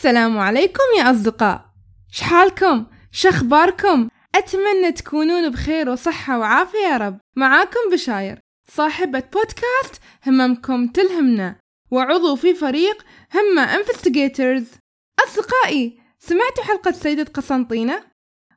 السلام عليكم يا أصدقاء شحالكم؟ شخباركم؟ أتمنى تكونون بخير وصحة وعافية يا رب معاكم بشاير صاحبة بودكاست هممكم تلهمنا وعضو في فريق همة انفستيجيترز أصدقائي سمعتوا حلقة سيدة قسنطينة؟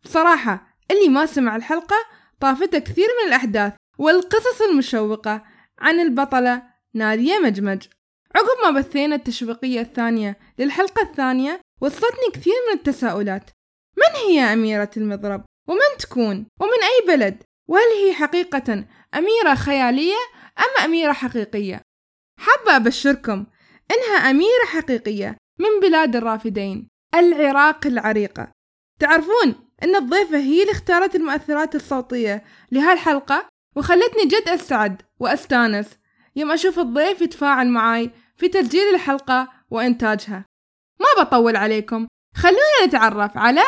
بصراحة اللي ما سمع الحلقة طافته كثير من الأحداث والقصص المشوقة عن البطلة نادية مجمج عقب ما بثينا التشويقية الثانية للحلقة الثانية وصلتني كثير من التساؤلات من هي أميرة المضرب؟ ومن تكون؟ ومن أي بلد؟ وهل هي حقيقة أميرة خيالية أم أميرة حقيقية؟ حابة أبشركم إنها أميرة حقيقية من بلاد الرافدين العراق العريقة تعرفون إن الضيفة هي اللي اختارت المؤثرات الصوتية لهالحلقة وخلتني جد أسعد وأستانس يوم أشوف الضيف يتفاعل معاي في تسجيل الحلقة وإنتاجها. ما بطول عليكم. خلونا نتعرف على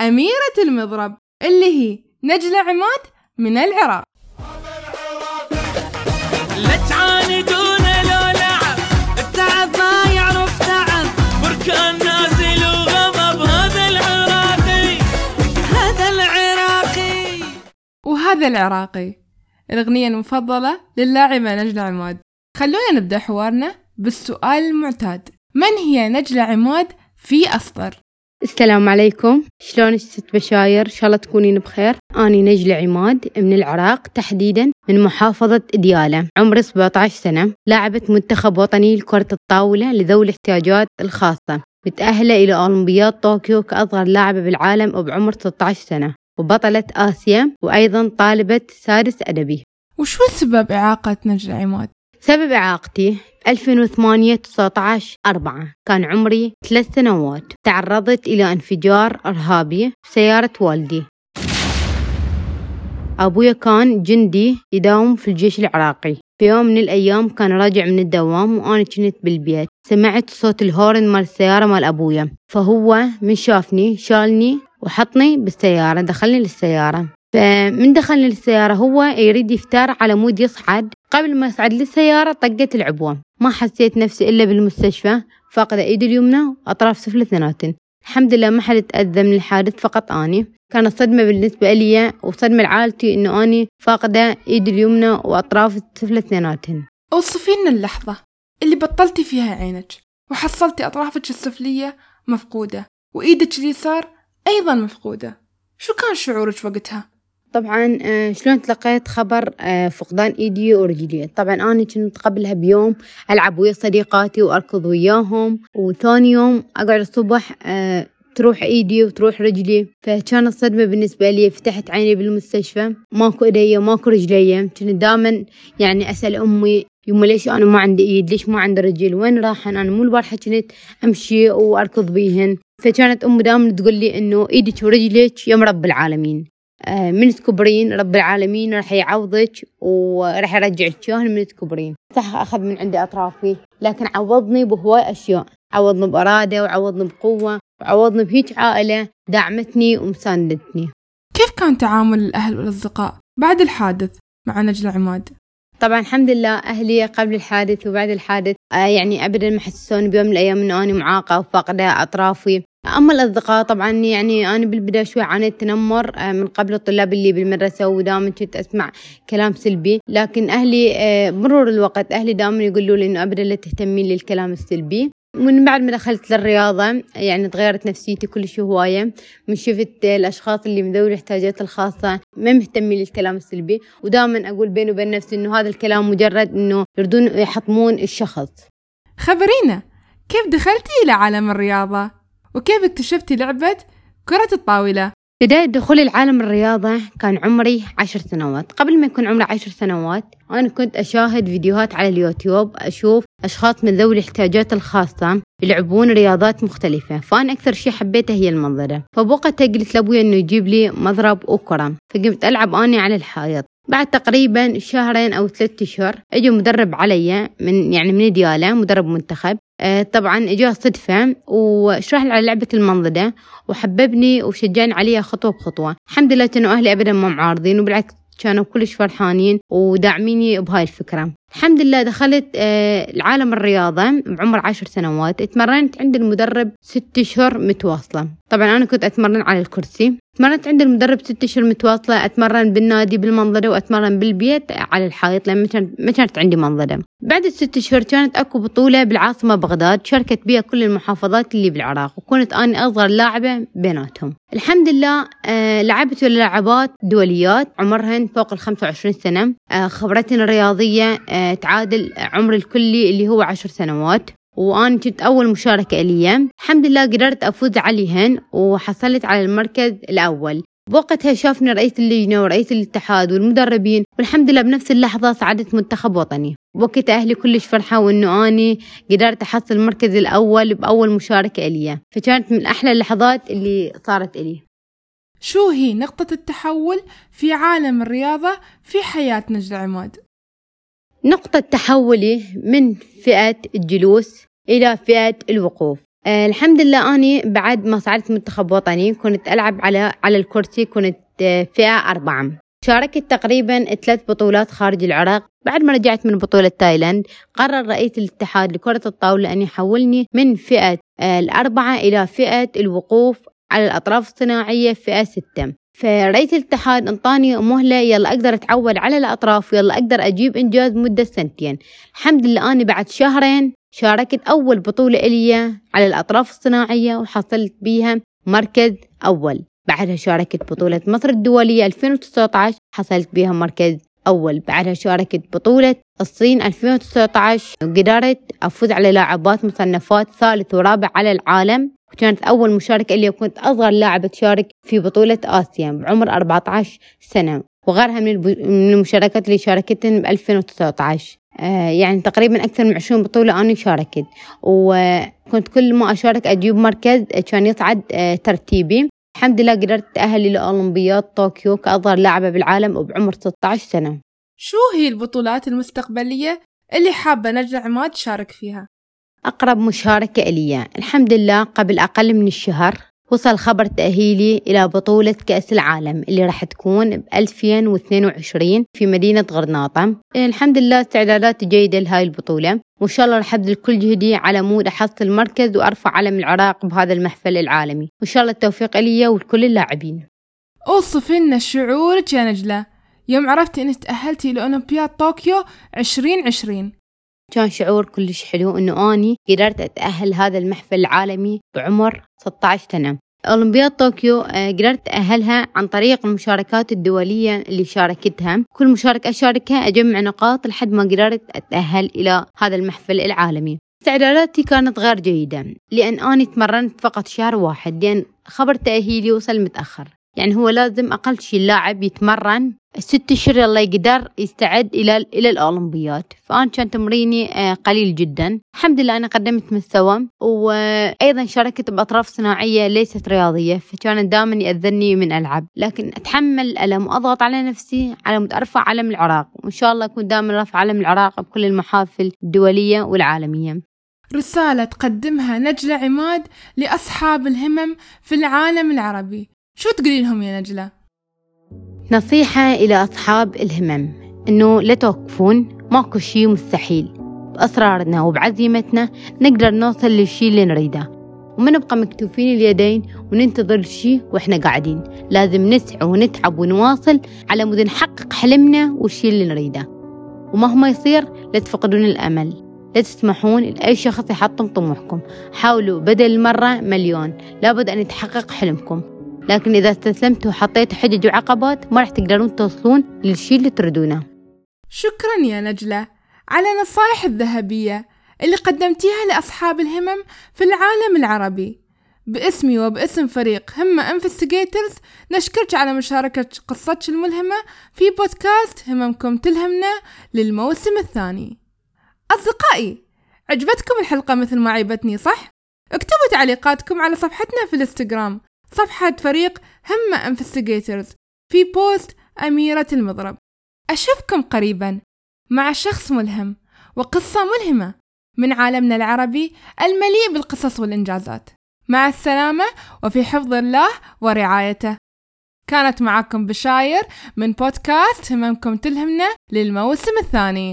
أميرة المضرب اللي هي نجلة عماد من العراق. لا تعاندون لو لعب. التعب ما يعرف تعب. بركان نازل وغضب. هذا العراقي. هذا العراقي. وهذا العراقي. الأغنية المفضلة للاعبة نجلة عماد. خلونا نبدأ حوارنا بالسؤال المعتاد. من هي نجلة عماد في أسطر؟ السلام عليكم. شلون ست بشاير؟ إن شاء الله تكونين بخير. أني نجلة عماد من العراق تحديدا من محافظة ديالى عمري 17 سنة. لاعبة منتخب وطني لكرة الطاولة لذوي الاحتياجات الخاصة. متأهلة إلى أولمبياد طوكيو كأصغر لاعبة بالعالم وبعمر 16 سنة. وبطلة آسيا وأيضا طالبة سادس أدبي. وشو سبب إعاقة نجلة عماد؟ سبب إعاقتي 2008 19 4 كان عمري ثلاث سنوات. تعرضت إلى انفجار إرهابي بسيارة والدي. أبويا كان جندي يداوم في الجيش العراقي. في يوم من الأيام كان راجع من الدوام وأنا كنت بالبيت. سمعت صوت الهورن مال السيارة مال أبويا. فهو من شافني شالني وحطني بالسيارة دخلني للسيارة. فمن دخلني للسيارة هو يريد يفتر على مود يصعد. قبل ما يصعد للسيارة طقت العبوة. ما حسيت نفسي إلا بالمستشفى. فاقدة إيدي اليمنى وأطراف سفلى اثنيناتن. الحمد لله ما حد تأذى من الحادث فقط أني. كانت صدمة بالنسبة لي وصدمة لعائلتي إنه أني فاقدة إيدي اليمنى وأطراف السفلى اثنيناتن. أوصفي لنا اللحظة اللي بطلتي فيها عينك وحصلتي أطرافك السفلية مفقودة وإيدك اليسار أيضا مفقودة. شو كان شعورك وقتها؟ طبعا آه، شلون تلقيت خبر آه، فقدان إيدي ورجلي؟ طبعا أنا كنت قبلها بيوم ألعب ويا صديقاتي وأركض وياهم وثاني يوم أقعد الصبح آه، تروح إيدي وتروح رجلي. فكانت صدمة بالنسبة لي فتحت عيني بالمستشفى ماكو إيدي ماكو رجلي. كنت دائما يعني أسأل أمي يما ليش أنا ما عندي إيد؟ ليش ما عندي رجل؟ وين راحن؟ أنا مو البارحة كنت أمشي وأركض بيهن. فكانت أمي دائما تقول لي إنه إيدك ورجلك يم رب العالمين. من تكبرين رب العالمين راح يعوضك وراح يرجعك اياهن من تكبرين صح أخذ من عندي أطرافي لكن عوضني بهواي أشياء. عوضني بأرادة وعوضني بقوة وعوضني بهيج عائلة دعمتني ومساندتني. كيف كان تعامل الأهل والأصدقاء بعد الحادث مع نجلة عماد؟ طبعا الحمد لله أهلي قبل الحادث وبعد الحادث آه يعني أبدا ما حسسوني بيوم من الأيام إنه أنا معاقة وفاقدة أطرافي. أما الأصدقاء طبعا يعني أنا بالبداية شوي عانيت تنمر آه من قبل الطلاب اللي بالمدرسة ودائما كنت أسمع كلام سلبي. لكن أهلي آه مرور الوقت أهلي دائما يقولوا لي إنه أبدا لا تهتمين للكلام السلبي. من بعد ما دخلت للرياضة يعني تغيرت نفسيتي كل شيء هواية. من شفت الأشخاص اللي من ذوي الاحتياجات الخاصة ما مهتمين للكلام السلبي. ودائما أقول بيني وبين نفسي إنه هذا الكلام مجرد إنه يردون يحطمون الشخص. خبرينا كيف دخلتي إلى عالم الرياضة؟ وكيف اكتشفتي لعبة كرة الطاولة؟ بداية دخولي لعالم الرياضة كان عمري عشر سنوات. قبل ما يكون عمري عشر سنوات أنا كنت أشاهد فيديوهات على اليوتيوب أشوف أشخاص من ذوي الاحتياجات الخاصة يلعبون رياضات مختلفة. فأنا أكثر شي حبيته هي المنظرة. فبوقتها قلت لأبوي إنه يجيب لي مضرب وكرة. فقمت ألعب أنا على الحائط. بعد تقريبا شهرين أو ثلاثة أشهر أجى مدرب علي من يعني من ديالى مدرب منتخب طبعا اجاه صدفة وشرح لي على لعبة المنضدة وحببني وشجعني عليها خطوة بخطوة. الحمد لله كانوا أهلي أبدا ما معارضين وبالعكس كانوا كلش فرحانين وداعميني بهاي الفكرة. الحمد لله دخلت آه، العالم الرياضة بعمر عشر سنوات. اتمرنت عند المدرب ست أشهر متواصلة. طبعا أنا كنت أتمرن على الكرسي. تمرنت عند المدرب ست أشهر متواصلة أتمرن بالنادي بالمنظرة وأتمرن بالبيت على الحائط لأن ما كانت عندي منظرة. بعد الست أشهر كانت أكو بطولة بالعاصمة بغداد شاركت بها كل المحافظات اللي بالعراق وكنت أنا أصغر لاعبة بيناتهم. الحمد لله آه لعبت لاعبات دوليات عمرهن فوق ال 25 سنة. آه خبرتي الرياضية آه تعادل عمر الكلي اللي هو عشر سنوات. وأنا كنت أول مشاركة لي. الحمد لله قدرت أفوز عليهن وحصلت على المركز الأول. بوقتها شافني رئيس اللجنة ورئيس الاتحاد والمدربين والحمد لله بنفس اللحظة صعدت منتخب وطني. وقت أهلي كلش فرحة وإنه أني قدرت أحصل المركز الأول بأول مشاركة إلي فكانت من أحلى اللحظات اللي صارت إلي شو هي نقطة التحول في عالم الرياضة في حياة نجلة عماد؟ نقطة تحولي من فئة الجلوس إلى فئة الوقوف. آه الحمد لله أني بعد ما صعدت منتخب وطني كنت ألعب على على الكرسي كنت آه فئة أربعة. شاركت تقريبا ثلاث بطولات خارج العراق. بعد ما رجعت من بطولة تايلاند قرر رئيس الاتحاد لكرة الطاولة أن يحولني من فئة آه الأربعة إلى فئة الوقوف على الأطراف الصناعية فئة ستة. فرئيس الاتحاد انطاني مهلة يلا أقدر أتعود على الأطراف ويلا أقدر أجيب إنجاز مدة سنتين. الحمد لله أنا بعد شهرين شاركت أول بطولة إلي على الأطراف الصناعية وحصلت بيها مركز أول. بعدها شاركت بطولة مصر الدولية 2019 حصلت بيها مركز أول. بعدها شاركت بطولة الصين 2019 وقدرت أفوز على لاعبات مصنفات ثالث ورابع على العالم وكانت أول مشاركة لي وكنت أصغر لاعبة تشارك في بطولة آسيا بعمر 14 سنة. وغيرها من, المشاركات اللي شاركتن ب 2019 آه يعني تقريبا أكثر من 20 بطولة أنا شاركت. وكنت كل ما أشارك أجيب مركز كان يصعد آه ترتيبي. الحمد لله قدرت أتأهل لأولمبياد طوكيو كأصغر لاعبة بالعالم وبعمر 16 سنة. شو هي البطولات المستقبلية اللي حابة نجلة عماد تشارك فيها؟ أقرب مشاركة إلي. الحمد لله قبل أقل من الشهر وصل خبر تأهيلي إلى بطولة كأس العالم اللي راح تكون ب 2022 في مدينة غرناطة. الحمد لله استعدادات جيدة لهاي البطولة وإن شاء الله راح أبذل كل جهدي على مود أحصل مركز وأرفع علم العراق بهذا المحفل العالمي. وإن شاء الله التوفيق لي ولكل اللاعبين. أوصف لنا شعورك يا نجلة يوم عرفتي إنك تأهلتي لأولمبياد طوكيو 2020 كان شعور كلش حلو إنه أني قدرت أتأهل هذا المحفل العالمي بعمر 16 سنة. أولمبياد طوكيو آه، قدرت أتأهلها عن طريق المشاركات الدولية اللي شاركتها. كل مشاركة أشاركها أجمع نقاط لحد ما قدرت أتأهل إلى هذا المحفل العالمي. استعداداتي كانت غير جيدة لأن أنا تمرنت فقط شهر واحد لأن خبر تأهيلي وصل متأخر. يعني هو لازم أقل شيء اللاعب يتمرن. ست اشهر الله يقدر يستعد إلى إلى الاولمبيات فأنا كان تمريني آه، قليل جدا. الحمد لله أنا قدمت مستوى. وأيضا شاركت بأطراف صناعية ليست رياضية فكان دائما يأذني من العب لكن أتحمل الالم واضغط على نفسي على أرفع علم العراق. وإن شاء الله أكون دائما رافع علم العراق بكل المحافل الدولية والعالمية. رسالة تقدمها نجلة عماد لأصحاب الهمم في العالم العربي. شو تقولي لهم يا نجلة؟ نصيحة إلى أصحاب الهمم إنه لا توقفون ماكو شي مستحيل. بأسرارنا وبعزيمتنا نقدر نوصل للشي اللي نريده. وما نبقى مكتوفين اليدين وننتظر الشي وإحنا قاعدين. لازم نسعى ونتعب ونواصل على مود نحقق حلمنا والشي اللي نريده. ومهما يصير لا تفقدون الأمل. لا تسمحون لأي شخص يحطم طموحكم. حاولوا بدل المرة مليون. لابد أن يتحقق حلمكم. لكن إذا استسلمتوا وحطيتوا حجج وعقبات ما راح تقدرون توصلون للشي اللي تريدونه. شكرا يا نجلة. على النصائح الذهبية اللي قدمتيها لأصحاب الهمم في العالم العربي. باسمي وباسم فريق همة انفستيجيترز نشكرك على مشاركة قصتك الملهمة في بودكاست هممكم تلهمنا للموسم الثاني. أصدقائي عجبتكم الحلقة مثل ما عجبتني صح؟ اكتبوا تعليقاتكم على صفحتنا في الإنستغرام. صفحة فريق همة Investigators في بوست أميرة المضرب. أشوفكم قريبا. مع شخص ملهم وقصة ملهمة من عالمنا العربي المليء بالقصص والإنجازات. مع السلامة وفي حفظ الله ورعايته. كانت معكم بشاير من بودكاست هممكم تلهمنا للموسم الثاني.